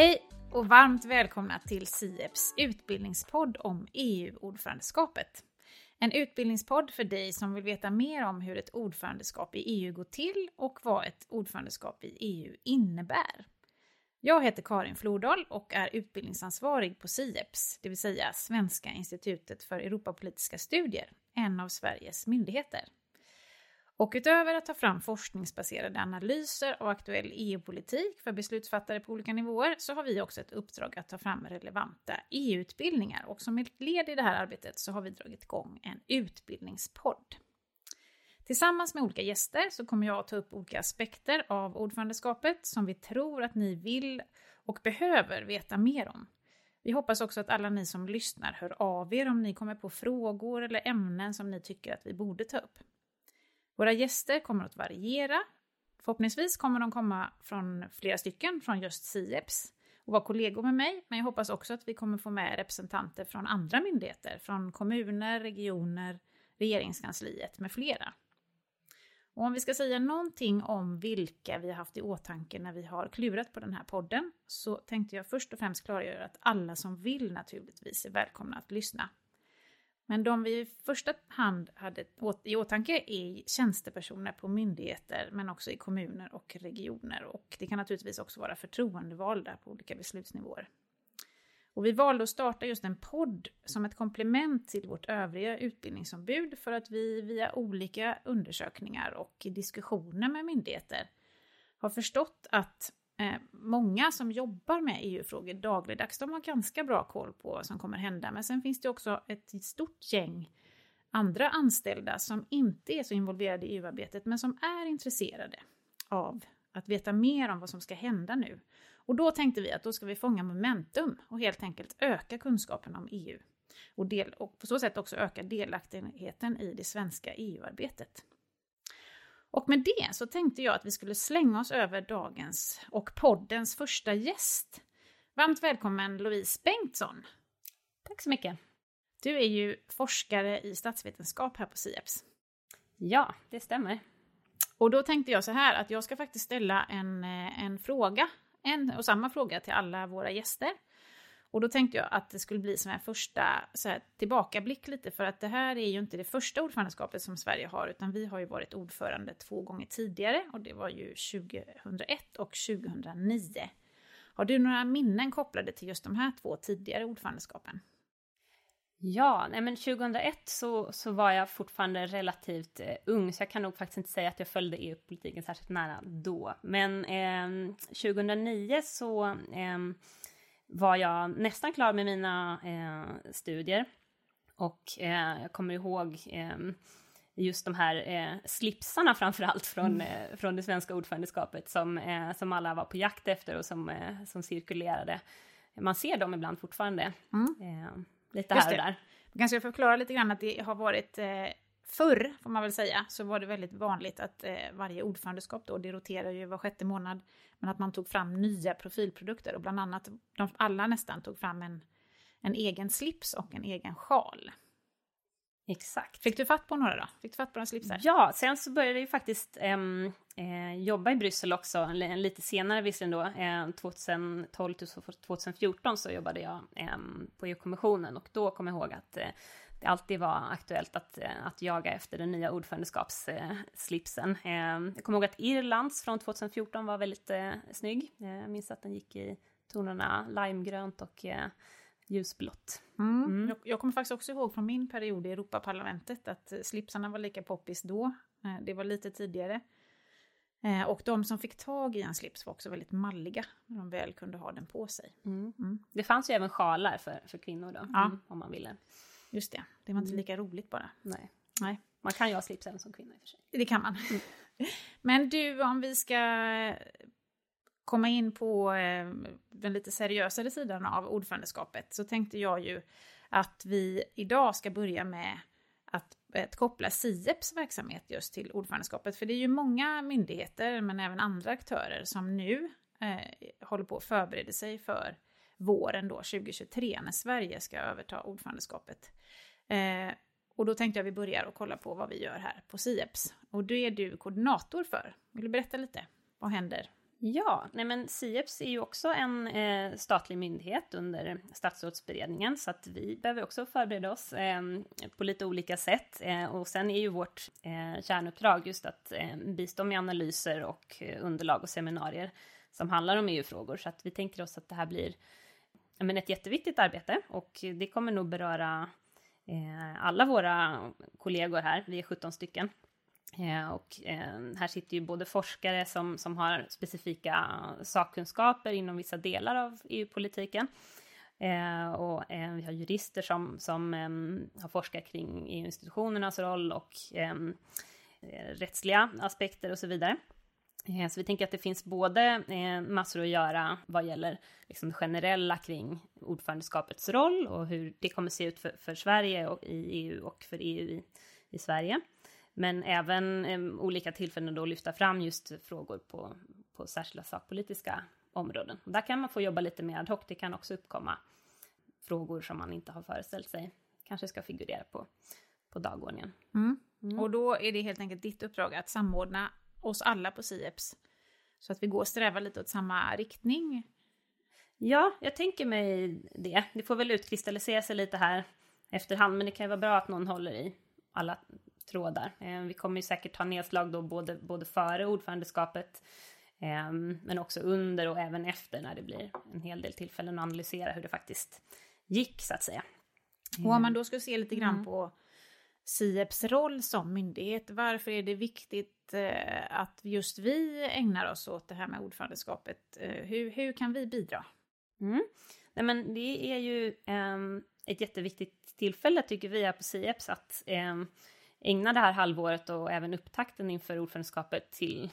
Hej och varmt välkomna till SIEPs utbildningspodd om EU-ordförandeskapet. En utbildningspodd för dig som vill veta mer om hur ett ordförandeskap i EU går till och vad ett ordförandeskap i EU innebär. Jag heter Karin Flordal och är utbildningsansvarig på SIEPS, det vill säga Svenska institutet för Europapolitiska studier, en av Sveriges myndigheter. Och utöver att ta fram forskningsbaserade analyser av aktuell EU-politik för beslutsfattare på olika nivåer så har vi också ett uppdrag att ta fram relevanta EU-utbildningar och som ett led i det här arbetet så har vi dragit igång en utbildningspodd. Tillsammans med olika gäster så kommer jag att ta upp olika aspekter av ordförandeskapet som vi tror att ni vill och behöver veta mer om. Vi hoppas också att alla ni som lyssnar hör av er om ni kommer på frågor eller ämnen som ni tycker att vi borde ta upp. Våra gäster kommer att variera. Förhoppningsvis kommer de komma från flera stycken från just SIEPS och vara kollegor med mig, men jag hoppas också att vi kommer få med representanter från andra myndigheter, från kommuner, regioner, regeringskansliet med flera. Och om vi ska säga någonting om vilka vi har haft i åtanke när vi har klurat på den här podden så tänkte jag först och främst klargöra att alla som vill naturligtvis är välkomna att lyssna. Men de vi i första hand hade i åtanke är tjänstepersoner på myndigheter men också i kommuner och regioner och det kan naturligtvis också vara förtroendevalda på olika beslutsnivåer. Och vi valde att starta just en podd som ett komplement till vårt övriga utbildningsombud för att vi via olika undersökningar och diskussioner med myndigheter har förstått att Eh, många som jobbar med EU-frågor dagligdags, de har ganska bra koll på vad som kommer hända. Men sen finns det också ett stort gäng andra anställda som inte är så involverade i EU-arbetet men som är intresserade av att veta mer om vad som ska hända nu. Och då tänkte vi att då ska vi fånga momentum och helt enkelt öka kunskapen om EU. Och, del, och på så sätt också öka delaktigheten i det svenska EU-arbetet. Och med det så tänkte jag att vi skulle slänga oss över dagens och poddens första gäst. Varmt välkommen Louise Bengtsson. Tack så mycket. Du är ju forskare i statsvetenskap här på SIEPS. Ja, det stämmer. Och då tänkte jag så här att jag ska faktiskt ställa en, eh, en fråga, en och samma fråga till alla våra gäster. Och då tänkte jag att det skulle bli som en första så här, tillbakablick lite för att det här är ju inte det första ordförandeskapet som Sverige har utan vi har ju varit ordförande två gånger tidigare och det var ju 2001 och 2009. Har du några minnen kopplade till just de här två tidigare ordförandeskapen? Ja, nej men 2001 så, så var jag fortfarande relativt eh, ung, så jag kan nog faktiskt inte säga att jag följde EU-politiken särskilt nära då. Men eh, 2009 så eh, var jag nästan klar med mina eh, studier. Och eh, jag kommer ihåg eh, just de här eh, slipsarna framförallt från, mm. Eh, från det svenska ordförandeskapet som, eh, som alla var på jakt efter och som, eh, som cirkulerade. Man ser dem ibland fortfarande, mm. lite här och där. Jag kanske förklara lite grann att det har varit Förr, får man väl säga, så var det väldigt vanligt att eh, varje ordförandeskap då, det roterar ju var sjätte månad, men att man tog fram nya profilprodukter och bland annat, de, alla nästan tog fram en, en egen slips och en egen sjal. Exakt. Fick du fatt på några då? Fick du fatt på några slipsar? Ja, sen så började jag ju faktiskt ähm, äh, jobba i Bryssel också, lite senare visserligen då. Äh, 2012 till 2014 så jobbade jag äh, på EU-kommissionen och då kom jag ihåg att äh, det alltid var aktuellt att, eh, att jaga efter den nya ordförandeskapsslipsen. Eh, jag kommer ihåg att Irlands från 2014 var väldigt eh, snygg. Jag minns att den gick i tonerna limegrönt och ljusblått. Mm. Mm. Jag, jag kommer faktiskt också ihåg från min period i Europaparlamentet att slipsarna var lika poppis då. Det var lite tidigare. Och de som fick tag i en slips var också väldigt malliga när de väl kunde ha den på sig. Mm. mm. Det fanns ju även sjalar för, för kvinnor då, ja. om man ville. Just det, det var inte mm. lika roligt bara. Nej. Nej. Man kan ju ha slips även som kvinna i och för sig. Det kan man. Mm. Men du, om vi ska komma in på eh, den lite seriösare sidan av ordförandeskapet så tänkte jag ju att vi idag ska börja med att, att koppla SIEPs verksamhet just till ordförandeskapet. För det är ju många myndigheter men även andra aktörer som nu eh, håller på att förbereda sig för våren då 2023 när Sverige ska överta ordförandeskapet. Eh, och då tänkte jag vi börjar och kolla på vad vi gör här på SIEPS. Och det är du koordinator för. Vill du berätta lite? Vad händer Ja, nej men Sieps är ju också en eh, statlig myndighet under statsrådsberedningen så att vi behöver också förbereda oss eh, på lite olika sätt. Eh, och sen är ju vårt eh, kärnuppdrag just att eh, bistå med analyser och eh, underlag och seminarier som handlar om EU-frågor. Så att vi tänker oss att det här blir men ett jätteviktigt arbete och det kommer nog beröra eh, alla våra kollegor här, vi är 17 stycken. Eh, och eh, här sitter ju både forskare som, som har specifika sakkunskaper inom vissa delar av EU-politiken. Eh, och eh, vi har jurister som, som ehm, har forskat kring EU-institutionernas roll och ehm, eh, rättsliga aspekter och så vidare. Så vi tänker att det finns både massor att göra vad gäller liksom det generella kring ordförandeskapets roll och hur det kommer se ut för, för Sverige och i EU och för EU i, i Sverige. Men även eh, olika tillfällen då lyfta fram just frågor på, på särskilda sakpolitiska områden. Och där kan man få jobba lite mer ad hoc. Det kan också uppkomma frågor som man inte har föreställt sig kanske ska figurera på, på dagordningen. Mm. Mm. Och då är det helt enkelt ditt uppdrag att samordna oss alla på SIEPS så att vi går och strävar lite åt samma riktning. Ja, jag tänker mig det. Det får väl utkristallisera sig lite här efterhand, men det kan ju vara bra att någon håller i alla trådar. Eh, vi kommer ju säkert ha nedslag då både, både före ordförandeskapet eh, men också under och även efter när det blir en hel del tillfällen att analysera hur det faktiskt gick så att säga. Och om man då ska se lite grann mm. på SIEPs roll som myndighet, varför är det viktigt eh, att just vi ägnar oss åt det här med ordförandeskapet? Eh, hur, hur kan vi bidra? Mm. Nej, men det är ju eh, ett jätteviktigt tillfälle tycker vi här på SIEPS att eh, ägna det här halvåret och även upptakten inför ordförandeskapet till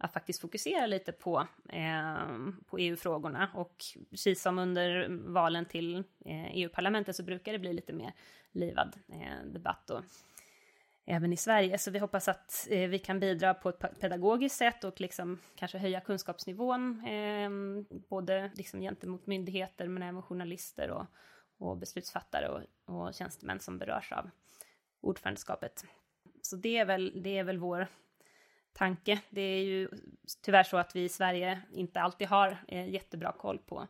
att faktiskt fokusera lite på, eh, på EU-frågorna. Och precis som under valen till eh, EU-parlamentet så brukar det bli lite mer livad eh, debatt. Och, även i Sverige. Så vi hoppas att eh, vi kan bidra på ett pedagogiskt sätt och liksom kanske höja kunskapsnivån, eh, både liksom gentemot myndigheter men även journalister och, och beslutsfattare och, och tjänstemän som berörs av ordförandeskapet. Så det är väl, det är väl vår tanke. Det är ju tyvärr så att vi i Sverige inte alltid har eh, jättebra koll på,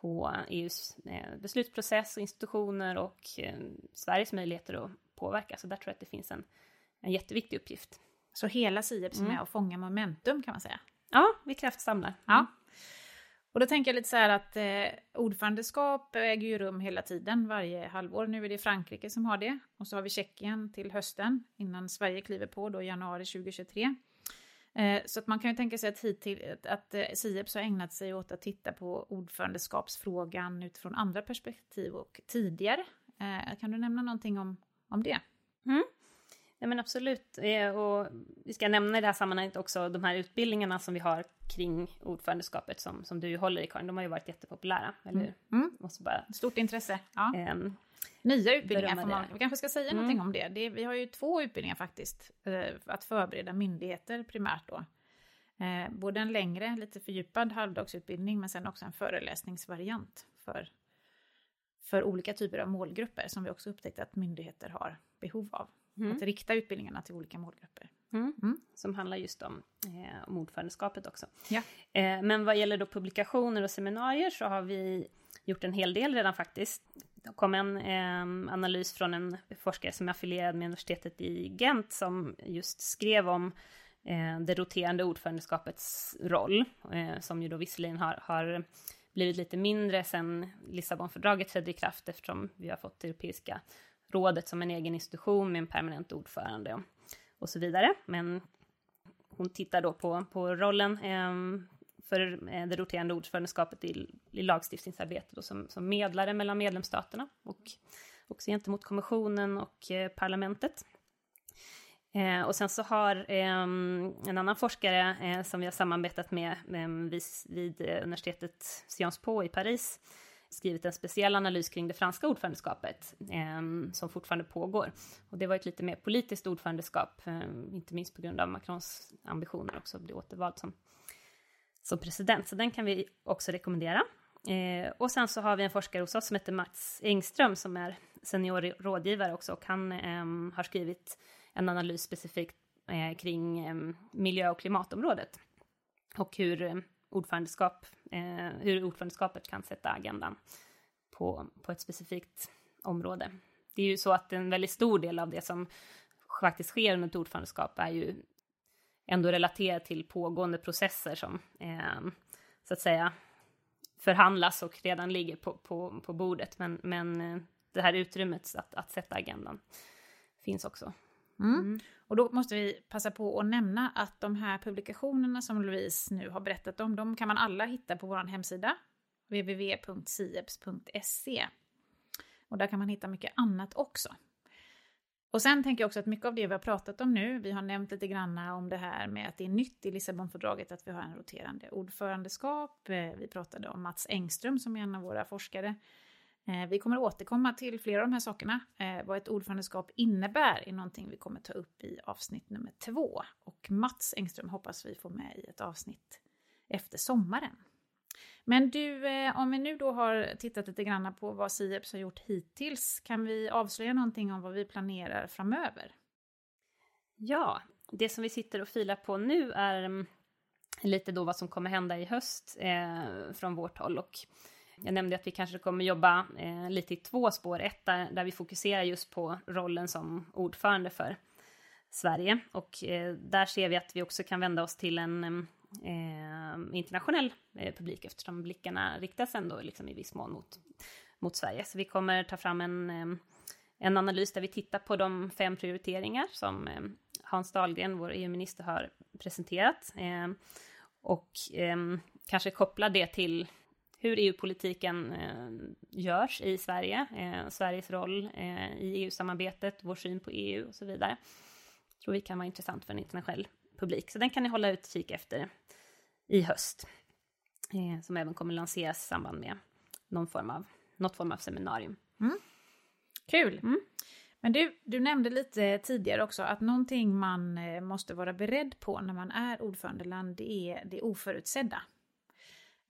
på EUs eh, beslutsprocess och institutioner och eh, Sveriges möjligheter att påverka. Så där tror jag att det finns en, en jätteviktig uppgift. Så hela Sieps mm. är med och fångar momentum kan man säga? Ja, vi kraftsamlar. Ja. Och då tänker jag lite så här att eh, ordförandeskap äger ju rum hela tiden, varje halvår. Nu är det Frankrike som har det. Och så har vi Tjeckien till hösten, innan Sverige kliver på då i januari 2023. Eh, så att man kan ju tänka sig att hittill, att eh, Sieps har ägnat sig åt att titta på ordförandeskapsfrågan utifrån andra perspektiv och tidigare. Eh, kan du nämna någonting om, om det? Mm. Ja men absolut. Eh, och vi ska nämna i det här sammanhanget också de här utbildningarna som vi har kring ordförandeskapet som, som du håller i Karin. De har ju varit jättepopulära, eller hur? Mm. Mm. Måste bara, Stort intresse. Ja. Ähm, Nya utbildningar får man, vi kanske ska säga mm. någonting om det. det. Vi har ju två utbildningar faktiskt, eh, att förbereda myndigheter primärt då. Eh, både en längre, lite fördjupad halvdagsutbildning men sen också en föreläsningsvariant för, för olika typer av målgrupper som vi också upptäckt att myndigheter har behov av. Mm. Att rikta utbildningarna till olika målgrupper. Mm. Mm. Som handlar just om, eh, om ordförandeskapet också. Ja. Eh, men vad gäller då publikationer och seminarier så har vi gjort en hel del redan faktiskt. Det kom en eh, analys från en forskare som är affilierad med universitetet i Gent som just skrev om eh, det roterande ordförandeskapets roll, eh, som ju då visserligen har, har blivit lite mindre sen Lissabonfördraget trädde i kraft eftersom vi har fått Europeiska rådet som en egen institution med en permanent ordförande och så vidare. Men hon tittar då på, på rollen ehm, eh, för det roterande ordförandeskapet i, i lagstiftningsarbetet och som, som medlare mellan medlemsstaterna och också gentemot kommissionen och eh, parlamentet. Eh, och sen så har eh, en annan forskare eh, som vi har samarbetat med, med vid, vid eh, universitetet Sciences Po i Paris skrivit en speciell analys kring det franska ordförandeskapet eh, som fortfarande pågår. Och det var ett lite mer politiskt ordförandeskap, eh, inte minst på grund av Macrons ambitioner också att bli återvald som, som president. Så den kan vi också rekommendera. Eh, och sen så har vi en forskare hos oss som heter Mats Engström som är senior rådgivare också och han ehm, har skrivit en analys specifikt eh, kring ehm, miljö och klimatområdet och hur ordförandeskap, eh, hur ordförandeskapet kan sätta agendan på, på ett specifikt område. Det är ju så att en väldigt stor del av det som faktiskt sker under ett ordförandeskap är ju ändå relaterat till pågående processer som eh, så att säga förhandlas och redan ligger på, på, på bordet. Men, men eh, det här utrymmet att, att sätta agendan finns också. Mm. Mm. Och då måste vi passa på att nämna att de här publikationerna som Louise nu har berättat om, de kan man alla hitta på vår hemsida www.sieps.se. Och där kan man hitta mycket annat också. Och sen tänker jag också att mycket av det vi har pratat om nu, vi har nämnt lite grann om det här med att det är nytt i Lissabonfördraget att vi har en roterande ordförandeskap. Eh, vi pratade om Mats Engström som är en av våra forskare. Eh, vi kommer återkomma till flera av de här sakerna. Eh, vad ett ordförandeskap innebär är någonting vi kommer ta upp i avsnitt nummer två. Och Mats Engström hoppas vi får med i ett avsnitt efter sommaren. Men du, eh, om vi nu då har tittat lite grann på vad Sieps har gjort hittills, kan vi avslöja någonting om vad vi planerar framöver? Ja, det som vi sitter och filar på nu är mm, lite då vad som kommer hända i höst eh, från vårt håll. Och jag nämnde att vi kanske kommer jobba eh, lite i två spår. Ett där, där vi fokuserar just på rollen som ordförande för Sverige. Och eh, där ser vi att vi också kan vända oss till en eh, internationell eh, publik eftersom blickarna riktas ändå liksom i viss mån mot, mot Sverige. Så vi kommer ta fram en, eh, en analys där vi tittar på de fem prioriteringar som eh, Hans Dahlgren, vår EU-minister, har presenterat. Eh, och eh, kanske koppla det till hur EU-politiken görs i Sverige, Sveriges roll i EU-samarbetet, vår syn på EU och så vidare. Jag tror vi kan vara intressant för en internationell publik. Så den kan ni hålla utkik efter i höst. Eh, som även kommer lanseras i samband med någon form av, något form av seminarium. Mm. Kul! Mm. Men du, du nämnde lite tidigare också att någonting man eh, måste vara beredd på när man är ordförandeland, det är det oförutsedda.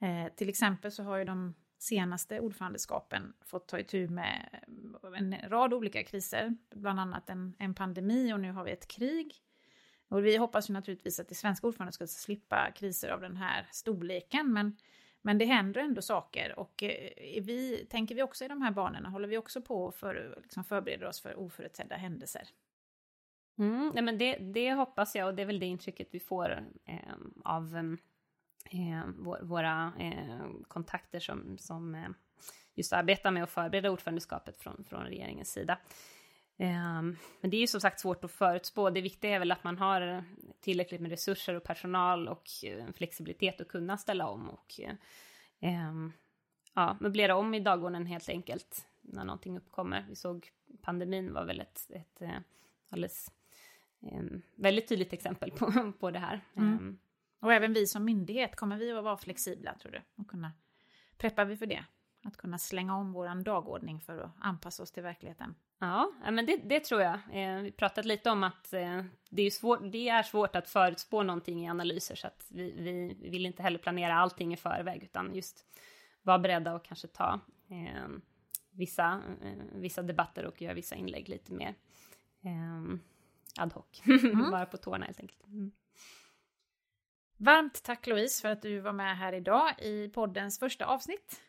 Eh, till exempel så har ju de senaste ordförandeskapen fått ta itu med en rad olika kriser, bland annat en, en pandemi och nu har vi ett krig. Och vi hoppas ju naturligtvis att det svenska ordförandeskapet ska slippa kriser av den här storleken, men, men det händer ändå saker och eh, vi, tänker vi också i de här banorna, håller vi också på för liksom förbereder oss för oförutsedda händelser. Mm, nej men det, det hoppas jag och det är väl det intrycket vi får eh, av ehm, eh, våra eh, kontakter som, som eh, just arbetar med att förbereda ordförandeskapet från, från regeringens sida. Ehm, men det är ju som sagt svårt att förutspå. Det viktiga är väl att man har tillräckligt med resurser och personal och eh, flexibilitet att kunna ställa om och ehm, ja, möblera om i dagordningen helt enkelt när någonting uppkommer. Vi såg pandemin var väl ett, ett eh, alldeles um, väldigt tydligt exempel på, på det här. Mm. Och även vi som myndighet, kommer vi att vara flexibla tror du? Och kunna, preppar vi för det? Att kunna slänga om vår dagordning för att anpassa oss till verkligheten? Ja, men det, det tror jag. Eh, vi pratat lite om att eh, det, är svårt, det är svårt att förutspå någonting i analyser så att vi, vi vill inte heller planera allting i förväg utan just vara beredda och kanske ta eh, vissa, eh, vissa debatter och göra vissa inlägg lite mer eh, ad hoc. Mm. Vara på tårna helt enkelt. Mm. Varmt tack Louise för att du var med här idag i poddens första avsnitt.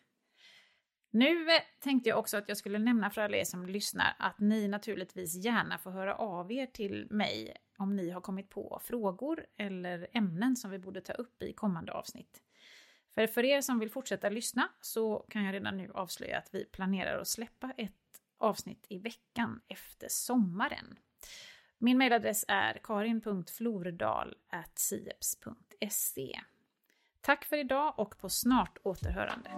Nu eh, tänkte jag också att jag skulle nämna för alla er som lyssnar att ni naturligtvis gärna får höra av er till mig om ni har kommit på frågor eller ämnen som vi borde ta upp i kommande avsnitt. För för er som vill fortsätta lyssna så kan jag redan nu avslöja att vi planerar att släppa ett avsnitt i veckan efter sommaren. Min mejladress är karin.flordal.sieps.se www.skolverket.se. Tack för idag och på snart återhörande.